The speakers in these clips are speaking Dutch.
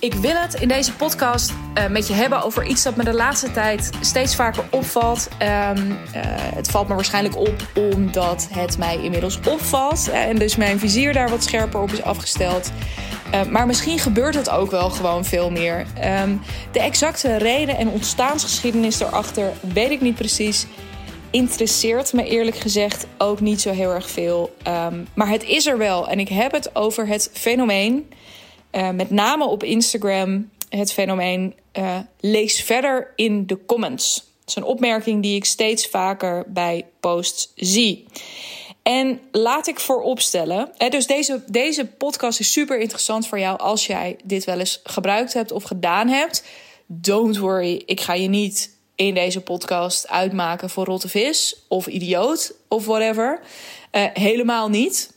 Ik wil het in deze podcast uh, met je hebben over iets dat me de laatste tijd steeds vaker opvalt. Um, uh, het valt me waarschijnlijk op omdat het mij inmiddels opvalt. En dus mijn vizier daar wat scherper op is afgesteld. maar misschien gebeurt het ook wel gewoon veel meer. Um, de exacte reden en ontstaansgeschiedenis erachter weet ik niet precies. Interesseert me eerlijk gezegd ook niet zo heel erg veel. Um, maar het is er wel. En ik heb het over het fenomeen uh, met name op Instagram het fenomeen uh, lees verder in de comments. Dat is een opmerking die ik steeds vaker bij posts zie. En laat ik vooropstellen, hè, dus deze, deze podcast is super interessant voor jou als jij dit wel eens gebruikt hebt of gedaan hebt. Don't worry, ik ga je niet in deze podcast uitmaken voor rotte vis of idioot of whatever. Helemaal niet.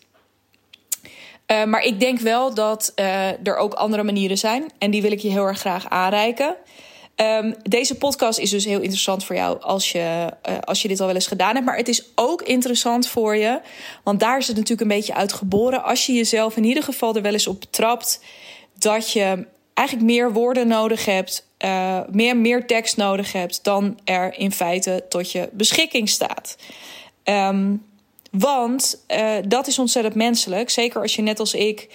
Uh, maar ik denk wel dat uh, er ook andere manieren zijn. En die wil ik je heel erg graag aanreiken. Um, deze podcast is dus heel interessant voor jou als je, uh, als je dit al wel eens gedaan hebt. Maar het is ook interessant voor je. Want daar is het natuurlijk een beetje uit geboren. Als je jezelf in ieder geval er wel eens op betrapt. Dat je eigenlijk meer woorden nodig hebt. meer, meer tekst nodig hebt. Dan er in feite tot je beschikking staat. Um, want uh, dat is ontzettend menselijk. Zeker als je net als ik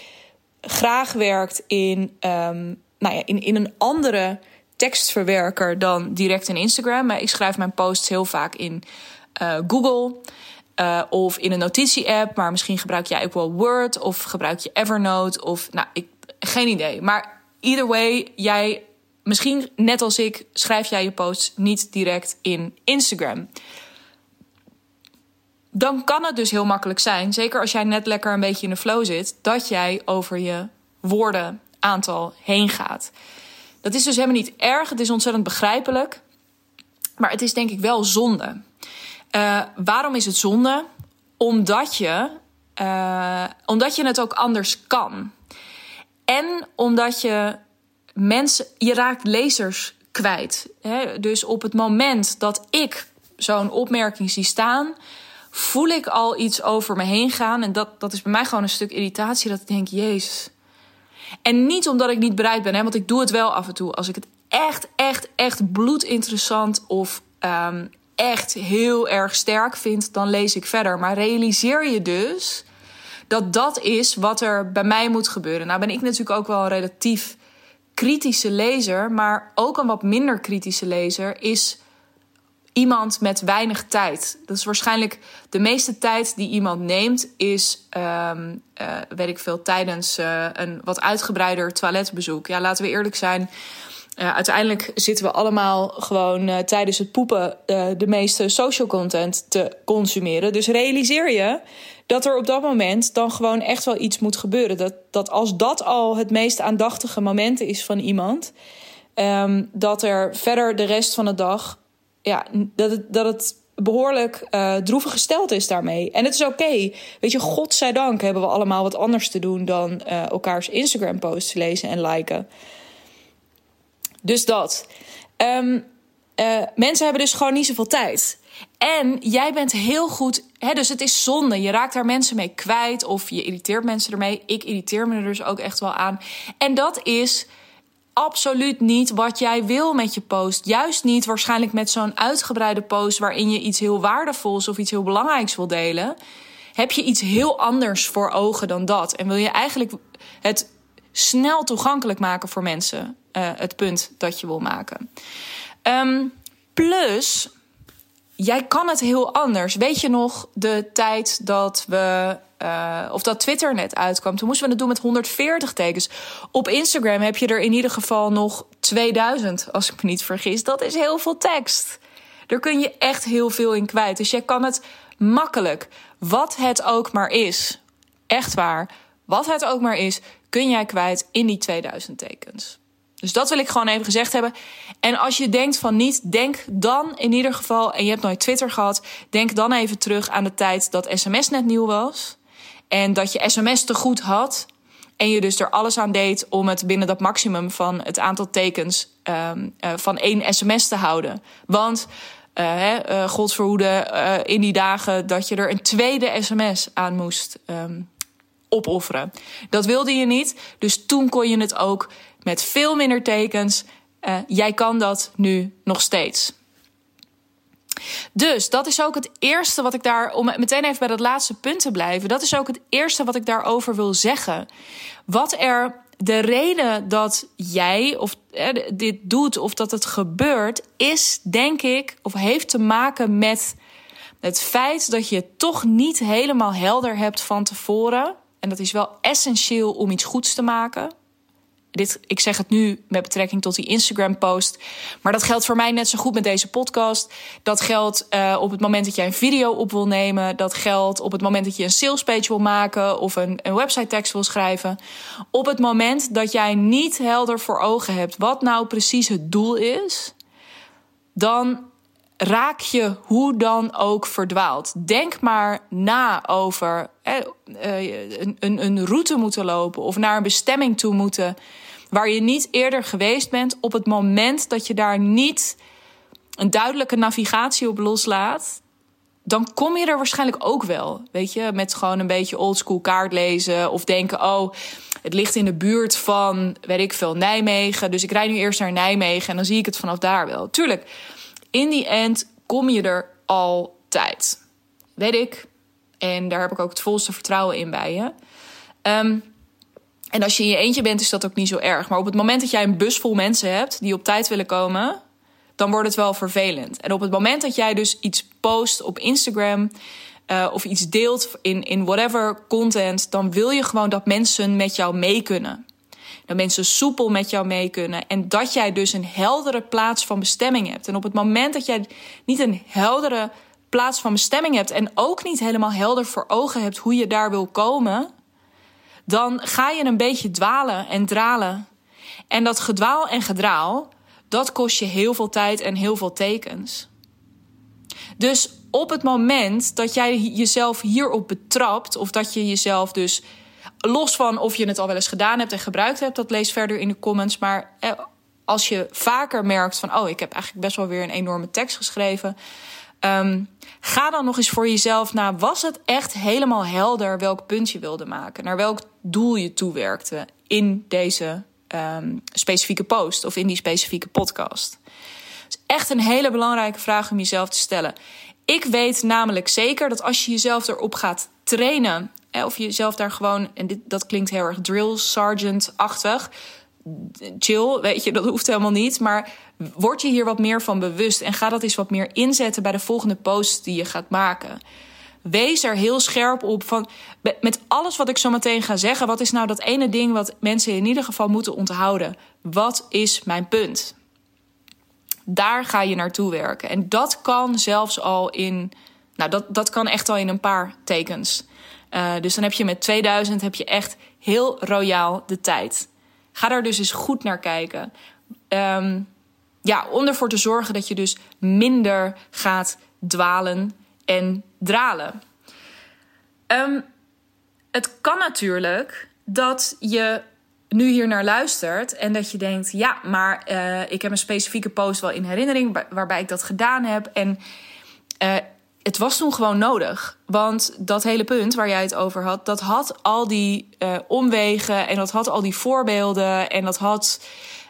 graag werkt in, um, nou ja, in, in een andere tekstverwerker dan direct in Instagram. Maar ik schrijf mijn posts heel vaak in uh, Google. Uh, of in een notitie-app, maar misschien gebruik jij ook wel Word of gebruik je Evernote of nou, ik, geen idee. Maar either way, jij, misschien net als ik, schrijf jij je posts niet direct in Instagram dan kan het dus heel makkelijk zijn, zeker als jij net lekker een beetje in de flow zit, dat jij over je woordenaantal heen gaat. Dat is dus helemaal niet erg, het is ontzettend begrijpelijk, maar het is denk ik wel zonde. Uh, waarom is het zonde? Omdat je, uh, omdat je het ook anders kan. En omdat je mensen, je raakt lezers kwijt. Hè? Dus op het moment dat ik zo'n opmerking zie staan, voel ik al iets over me heen gaan. En dat, dat is bij mij gewoon een stuk irritatie. Dat ik denk, jezus. En niet omdat ik niet bereid ben, hè, want ik doe het wel af en toe. Als ik het echt, echt, echt bloedinteressant of um, echt heel erg sterk vind, dan lees ik verder. Maar realiseer je dus dat dat is wat er bij mij moet gebeuren. Nou ben ik natuurlijk ook wel een relatief kritische lezer, maar ook een wat minder kritische lezer is iemand met weinig tijd. Dat is waarschijnlijk de meeste tijd die iemand neemt, is, um, weet ik veel, tijdens uh, een wat uitgebreider toiletbezoek. Ja, laten we eerlijk zijn. Uh, uiteindelijk zitten we allemaal gewoon tijdens het poepen de meeste social content te consumeren. Dus realiseer je dat er op dat moment dan gewoon echt wel iets moet gebeuren. Dat, dat als dat al het meest aandachtige moment is van iemand, um, dat er verder de rest van de dag ja, dat het, dat het behoorlijk uh, droevig gesteld is daarmee. En het is oké. Weet je, godzijdank hebben we allemaal wat anders te doen dan uh, elkaars Instagram-posts lezen en liken. Dus dat. Um, uh, mensen hebben dus gewoon niet zoveel tijd. En jij bent heel goed. Hè, dus het is zonde. Je raakt daar mensen mee kwijt. Of je irriteert mensen ermee. Ik irriteer me er dus ook echt wel aan. En dat is absoluut niet wat jij wil met je post. Juist niet waarschijnlijk met zo'n uitgebreide post waarin je iets heel waardevols of iets heel belangrijks wil delen. Heb je iets heel anders voor ogen dan dat? En wil je eigenlijk het snel toegankelijk maken voor mensen? Uh, het punt dat je wil maken. Um, plus, jij kan het heel anders. Weet je nog de tijd dat we. Uh, of dat Twitter net uitkwam. Toen moesten we het doen met 140 tekens. Op Instagram heb je er in ieder geval nog 2000, als ik me niet vergis. Dat is heel veel tekst. Daar kun je echt heel veel in kwijt. Dus jij kan het makkelijk, wat het ook maar is. Echt waar. Wat het ook maar is, kun jij kwijt in die 2000 tekens. Dus dat wil ik gewoon even gezegd hebben. En als je denkt van niet, denk dan in ieder geval, en je hebt nooit Twitter gehad, denk dan even terug aan de tijd dat sms net nieuw was. En dat je sms te goed had. En je dus er alles aan deed om het binnen dat maximum van het aantal tekens um, uh, van één sms te houden. Want, uh, uh, God verhoede, in die dagen dat je er een tweede sms aan moest um, opofferen. Dat wilde je niet. Dus toen kon je het ook met veel minder tekens. Uh, jij kan dat nu nog steeds. Dus dat is ook het eerste wat ik daar, om meteen even bij dat laatste punt te blijven, dat is ook het eerste wat ik daarover wil zeggen. Wat er de reden dat jij of dit doet of dat het gebeurt, is denk ik, of heeft te maken met het feit dat je toch niet helemaal helder hebt van tevoren. En dat is wel essentieel om iets goeds te maken dit, ik zeg het nu met betrekking tot die Instagram-post. Maar dat geldt voor mij net zo goed met deze podcast. Dat geldt uh, op het moment dat jij een video op wil nemen. Dat geldt op het moment dat je een salespage wil maken of een, een website tekst wil schrijven. Op het moment dat jij niet helder voor ogen hebt wat nou precies het doel is, dan raak je hoe dan ook verdwaald. Denk maar na over eh, een, een route moeten lopen of naar een bestemming toe moeten waar je niet eerder geweest bent. Op het moment dat je daar niet een duidelijke navigatie op loslaat, dan kom je er waarschijnlijk ook wel. Weet je, met gewoon een beetje oldschool kaart lezen of denken: oh, het ligt in de buurt van, weet ik veel, Nijmegen. Dus ik rijd nu eerst naar Nijmegen en dan zie ik het vanaf daar wel. Tuurlijk in die end kom je er altijd. Weet ik. En daar heb ik ook het volste vertrouwen in bij je. Um, en als je in je eentje bent, is dat ook niet zo erg. Maar op het moment dat jij een bus vol mensen hebt die op tijd willen komen, dan wordt het wel vervelend. En op het moment dat jij dus iets post op Instagram uh, of iets deelt in, in whatever content, dan wil je gewoon dat mensen met jou mee kunnen dat mensen soepel met jou mee kunnen. En dat jij dus een heldere plaats van bestemming hebt. En op het moment dat jij niet een heldere plaats van bestemming hebt. en ook niet helemaal helder voor ogen hebt hoe je daar wil komen. dan ga je een beetje dwalen en dralen. En dat gedwaal en gedraal. dat kost je heel veel tijd en heel veel tekens. Dus op het moment dat jij jezelf hierop betrapt. of dat je jezelf dus los van of je het al wel eens gedaan hebt en gebruikt hebt, dat lees verder in de comments. Maar eh, als je vaker merkt van, oh, ik heb eigenlijk best wel weer een enorme tekst geschreven. Um, ga dan nog eens voor jezelf na. Was het echt helemaal helder welk punt je wilde maken? Naar welk doel je toewerkte in deze um, specifieke post of in die specifieke podcast? Het is echt een hele belangrijke vraag om jezelf te stellen. Ik weet namelijk zeker dat als je jezelf erop gaat trainen of je jezelf daar gewoon, en dit, dat klinkt heel erg drill sergeant-achtig. Chill, weet je, dat hoeft helemaal niet. Maar word je hier wat meer van bewust en ga dat eens wat meer inzetten bij de volgende post die je gaat maken. Wees er heel scherp op van met alles wat ik zo meteen ga zeggen, wat is nou dat ene ding wat mensen in ieder geval moeten onthouden? Wat is mijn punt? Daar ga je naartoe werken. En dat kan zelfs al in, nou, dat, dat kan echt al in een paar tekens. Uh, dus dan heb je met 2000 heb je echt heel royaal de tijd. Ga daar dus eens goed naar kijken. Um, ja, om ervoor te zorgen dat je dus minder gaat dwalen en dralen. Um, het kan natuurlijk dat je nu hier naar luistert en dat je denkt: ja, maar uh, ik heb een specifieke post wel in herinnering waarbij ik dat gedaan heb. En uh, het was toen gewoon nodig. Want dat hele punt waar jij het over had, dat had al die uh, omwegen en dat had al die voorbeelden en dat had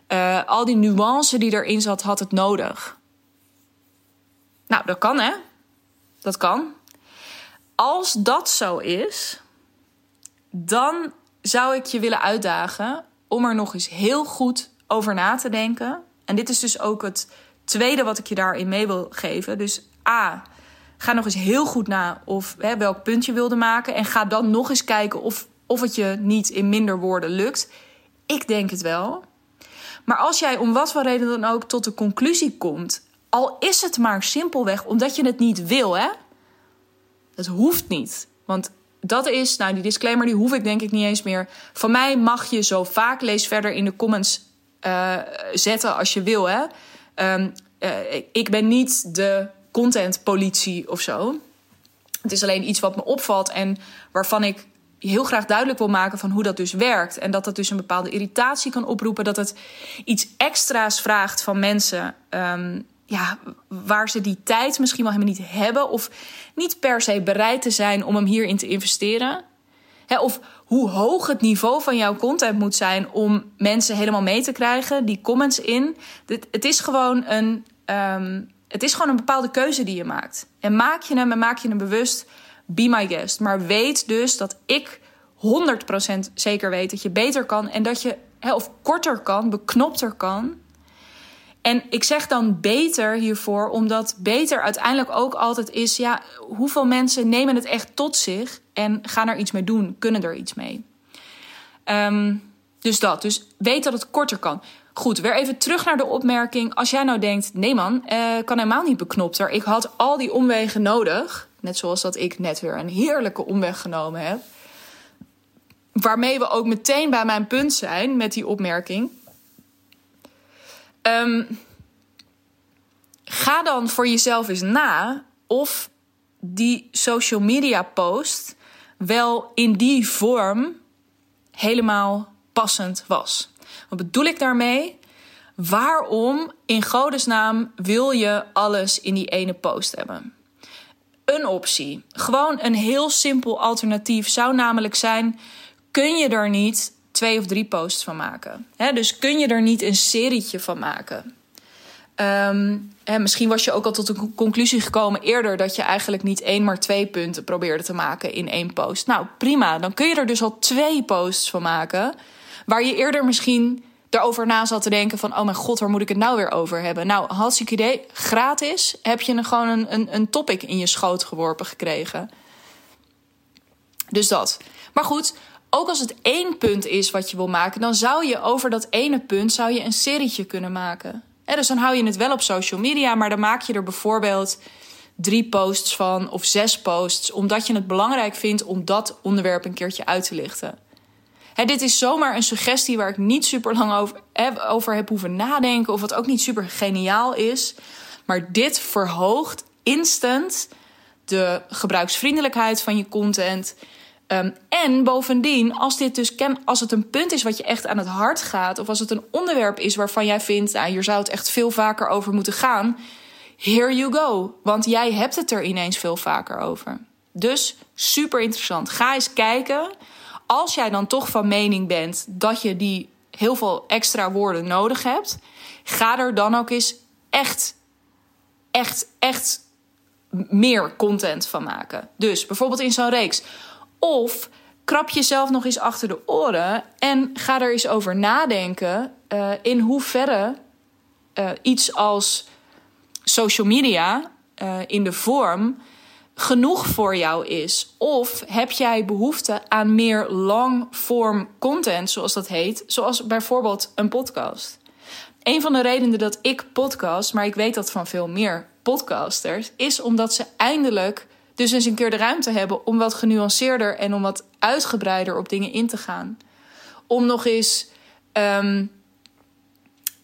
uh, al die nuance die erin zat, had het nodig. Nou, dat kan hè. Dat kan. Als dat zo is, dan zou ik je willen uitdagen om er nog eens heel goed over na te denken. En dit is dus ook het tweede wat ik je daarin mee wil geven. Dus A Ga nog eens heel goed na of hè, welk punt je wilde maken. En ga dan nog eens kijken of, of het je niet in minder woorden lukt. Ik denk het wel. Maar als jij om wat voor reden dan ook tot de conclusie komt, al is het maar simpelweg omdat je het niet wil, hè? Het hoeft niet. Want dat is, nou, die disclaimer die hoef ik denk ik niet eens meer. Van mij mag je zo vaak, lees verder in de comments uh, zetten als je wil, hè? Um, uh, ik ben niet de contentpolitie of zo. Het is alleen iets wat me opvalt en waarvan ik heel graag duidelijk wil maken van hoe dat dus werkt. En dat dat dus een bepaalde irritatie kan oproepen. Dat het iets extra's vraagt van mensen. Um, ja, waar ze die tijd misschien wel helemaal niet hebben. Of niet per se bereid te zijn om hem hierin te investeren. Hè, of hoe hoog het niveau van jouw content moet zijn om mensen helemaal mee te krijgen, die comments in. het is gewoon een. Ehm, het is gewoon een bepaalde keuze die je maakt. En maak je hem en maak je hem bewust, be my guest. Maar weet dus dat ik 100% zeker weet dat je beter kan en dat je, of korter kan, beknopter kan. En ik zeg dan beter hiervoor, omdat beter uiteindelijk ook altijd is: ja, hoeveel mensen nemen het echt tot zich en gaan er iets mee doen, kunnen er iets mee. Ehm, dus dat. Dus weet dat het korter kan. Goed, weer even terug naar de opmerking. Als jij nou denkt: nee man, uh, kan helemaal niet beknopter. Ik had al die omwegen nodig. Net zoals dat ik net weer een heerlijke omweg genomen heb. Waarmee we ook meteen bij mijn punt zijn met die opmerking. Um, ga dan voor jezelf eens na of die social media post wel in die vorm helemaal passend was. Wat bedoel ik daarmee? Waarom in godesnaam wil je alles in die ene post hebben? Een optie, gewoon een heel simpel alternatief zou namelijk zijn: kun je er niet twee of drie posts van maken? dus kun je er niet een serietje van maken? Um, misschien was je ook al tot de conclusie gekomen eerder dat je eigenlijk niet één, maar twee punten probeerde te maken in één post. Nou, prima. Dan kun je er dus al twee posts van maken. Waar je eerder misschien erover na zat te denken van... oh mijn god, waar moet ik het nou weer over hebben? Nou, hartstikke idee. Gratis heb je gewoon een, een, een topic in je schoot geworpen gekregen. Dus dat. Maar goed, ook als het één punt is wat je wil maken... dan zou je over dat ene punt zou je een serietje kunnen maken. dus dan hou je het wel op social media... maar dan maak je er bijvoorbeeld drie posts van of zes posts... omdat je het belangrijk vindt om dat onderwerp een keertje uit te lichten dit is zomaar een suggestie waar ik niet super lang over heb, over heb hoeven nadenken. Of wat ook niet super geniaal is. Maar dit verhoogt instant de gebruiksvriendelijkheid van je content. Um, en bovendien, als dit dus ken, als het een punt is wat je echt aan het hart gaat, of als het een onderwerp is waarvan jij vindt, nou, hier zou het echt veel vaker over moeten gaan, here you go. Want jij hebt het er ineens veel vaker over. Dus super interessant. Ga eens kijken als jij dan toch van mening bent dat je die heel veel extra woorden nodig hebt, ga er dan ook eens echt, echt, echt meer content van maken. Dus bijvoorbeeld in zo'n reeks. Of krap jezelf nog eens achter de oren en ga er eens over nadenken uh, in hoeverre uh, iets als social media uh, in de vorm genoeg voor jou is? Of heb jij behoefte aan meer long-form content, zoals dat heet, zoals bijvoorbeeld een podcast? Een van de redenen dat ik podcast, maar ik weet dat van veel meer podcasters, is omdat ze eindelijk dus eens een keer de ruimte hebben om wat genuanceerder en om wat uitgebreider op dingen in te gaan. Om nog eens um,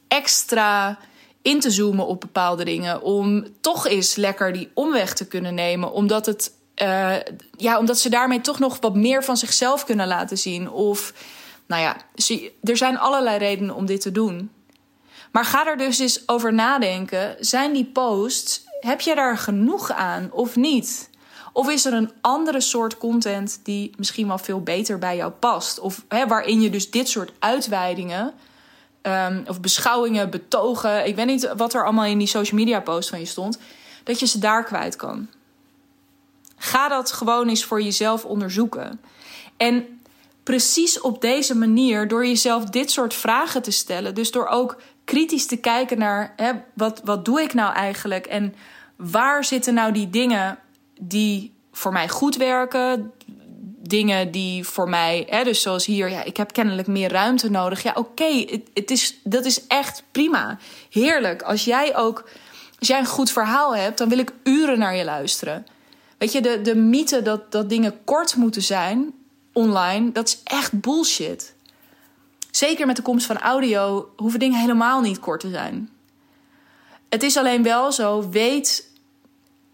extra in te zoomen op bepaalde dingen. Om toch eens lekker die omweg te kunnen nemen. Omdat, het, uh, ja, omdat ze daarmee toch nog wat meer van zichzelf kunnen laten zien. Of, nou ja, er zijn allerlei redenen om dit te doen. Maar ga er dus eens over nadenken. Zijn die posts, heb je daar genoeg aan of niet? Of is er een andere soort content die misschien wel veel beter bij jou past? Of hè, waarin je dus dit soort uitweidingen Ehm, of beschouwingen, betogen. Ik weet niet wat er allemaal in die social media post van je stond. Dat je ze daar kwijt kan. Ga dat gewoon eens voor jezelf onderzoeken. En precies op deze manier, door jezelf dit soort vragen te stellen, dus door ook kritisch te kijken naar hè, wat, wat doe ik nou eigenlijk en waar zitten nou die dingen die voor mij goed werken, dingen die voor mij, hè, dus zoals hier, ja, ik heb kennelijk meer ruimte nodig. Ja, oké, het, is, dat is echt prima. Heerlijk. Als jij ook, als jij een goed verhaal hebt, dan wil ik uren naar je luisteren. Weet je, de, de mythe dat, dat dingen kort moeten zijn online, dat is echt bullshit. Zeker met de komst van audio hoeven dingen helemaal niet kort te zijn. Het is alleen wel zo, weet,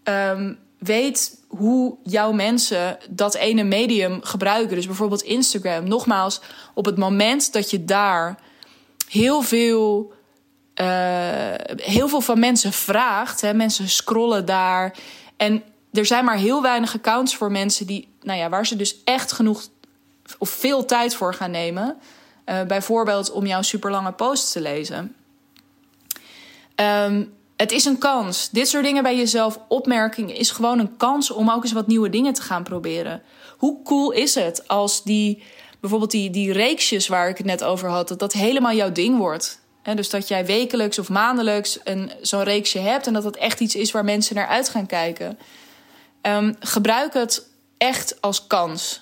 um, weet hoe jouw mensen dat ene medium gebruiken. Dus bijvoorbeeld Instagram. Nogmaals, op het moment dat je daar heel veel, uh, heel veel van mensen vraagt, hè, mensen scrollen daar. En er zijn maar heel weinig accounts voor mensen die, nou ja, waar ze dus echt genoeg of veel tijd voor gaan nemen. Uh, bijvoorbeeld om jouw superlange post te lezen. Um, het is een kans. Dit soort dingen bij jezelf opmerken is gewoon een kans om ook eens wat nieuwe dingen te gaan proberen. Hoe cool is het als die, bijvoorbeeld die, die reeksjes waar ik het net over had, dat dat helemaal jouw ding wordt? Dus dat jij wekelijks of maandelijks een, zo'n reeksje hebt en dat dat echt iets is waar mensen naar uit gaan kijken. Um, gebruik het echt als kans.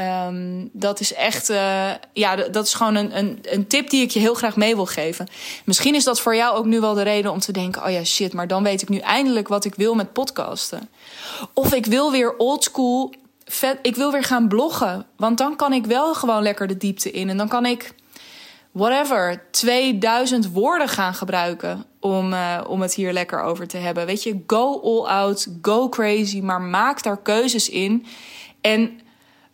Um, dat is echt, uh, ja, dat is gewoon een, een, een tip die ik je heel graag mee wil geven. Misschien is dat voor jou ook nu wel de reden om te denken: oh ja, shit, maar dan weet ik nu eindelijk wat ik wil met podcasten. Of ik wil weer oldschool, vet, ik wil weer gaan bloggen. Want dan kan ik wel gewoon lekker de diepte in. En dan kan ik, whatever, 2000 woorden gaan gebruiken om, uh, om het hier lekker over te hebben. Weet je, go all out, go crazy, maar maak daar keuzes in. En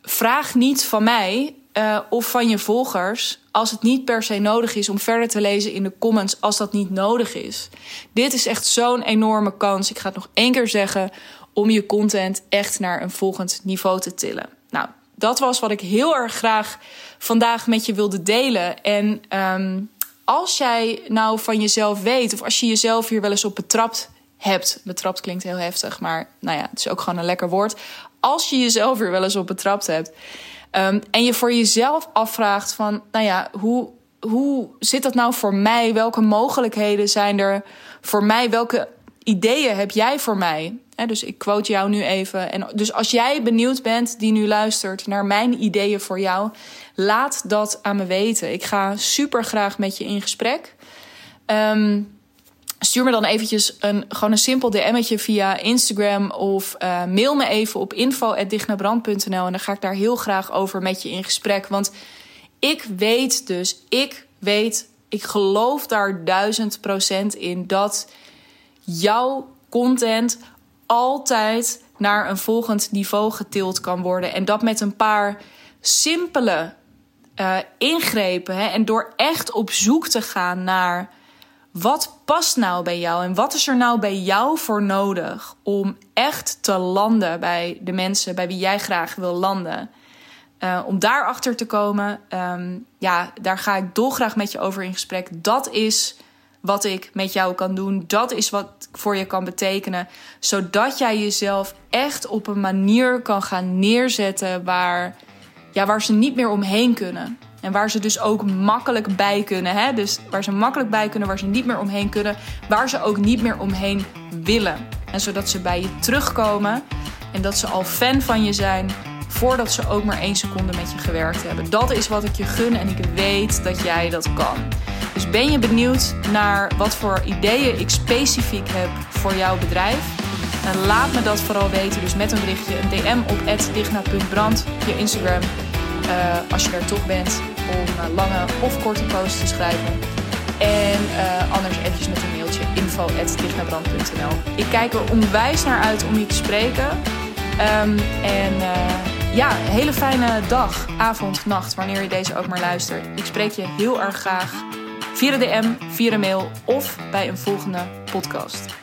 vraag niet van mij uh, of van je volgers als het niet per se nodig is om verder te lezen in de comments als dat niet nodig is. Dit is echt zo'n enorme kans. Ik ga het nog één keer zeggen om je content echt naar een volgend niveau te tillen. Nou, dat was wat ik heel erg graag vandaag met je wilde delen. En um, als jij nou van jezelf weet, of als je jezelf hier wel eens op betrapt hebt. Betrapt klinkt heel heftig, maar nou ja, het is ook gewoon een lekker woord als je jezelf weer wel eens op betrapt hebt. Um, en je voor jezelf afvraagt van, nou ja, hoe, hoe zit dat nou voor mij? Welke mogelijkheden zijn er voor mij? Welke ideeën heb jij voor mij? dus ik quote jou nu even. En dus als jij benieuwd bent, die nu luistert naar mijn ideeën voor jou, laat dat aan me weten. Ik ga super graag met je in gesprek. Um, Stuur me dan eventjes een, gewoon een simpel DM'tje via Instagram of uh, mail me even op info.dignabrand.nl en dan ga ik daar heel graag over met je in gesprek. Want ik weet dus, ik weet, ik geloof daar duizend procent in dat jouw content altijd naar een volgend niveau getild kan worden. En dat met een paar simpele uh, ingrepen. Hè, en door echt op zoek te gaan naar wat past nou bij jou en wat is er nou bij jou voor nodig om echt te landen bij de mensen bij wie jij graag wil landen? Uh, om daarachter te komen, um, ja, daar ga ik dolgraag met je over in gesprek. Dat is wat ik met jou kan doen. Dat is wat voor je kan betekenen. Zodat jij jezelf echt op een manier kan gaan neerzetten waar, ja, waar ze niet meer omheen kunnen. En waar ze dus ook makkelijk bij kunnen. Hè? Dus waar ze makkelijk bij kunnen, waar ze niet meer omheen kunnen. Waar ze ook niet meer omheen willen. En zodat ze bij je terugkomen. En dat ze al fan van je zijn. Voordat ze ook maar één seconde met je gewerkt hebben. Dat is wat ik je gun en ik weet dat jij dat kan. Dus ben je benieuwd naar wat voor ideeën ik specifiek heb voor jouw bedrijf? En laat me dat vooral weten. Dus met een berichtje, een DM op digna.brand via Instagram. Uh, als je er toch bent om uh, lange of korte posts te schrijven. En uh, anders eventjes met een mailtje info.dignabrand.nl Ik kijk er onwijs naar uit om je te spreken. Um, en ja, hele fijne dag, avond, nacht, wanneer je deze ook maar luistert. Ik spreek je heel erg graag via de DM, via de mail of bij een volgende podcast.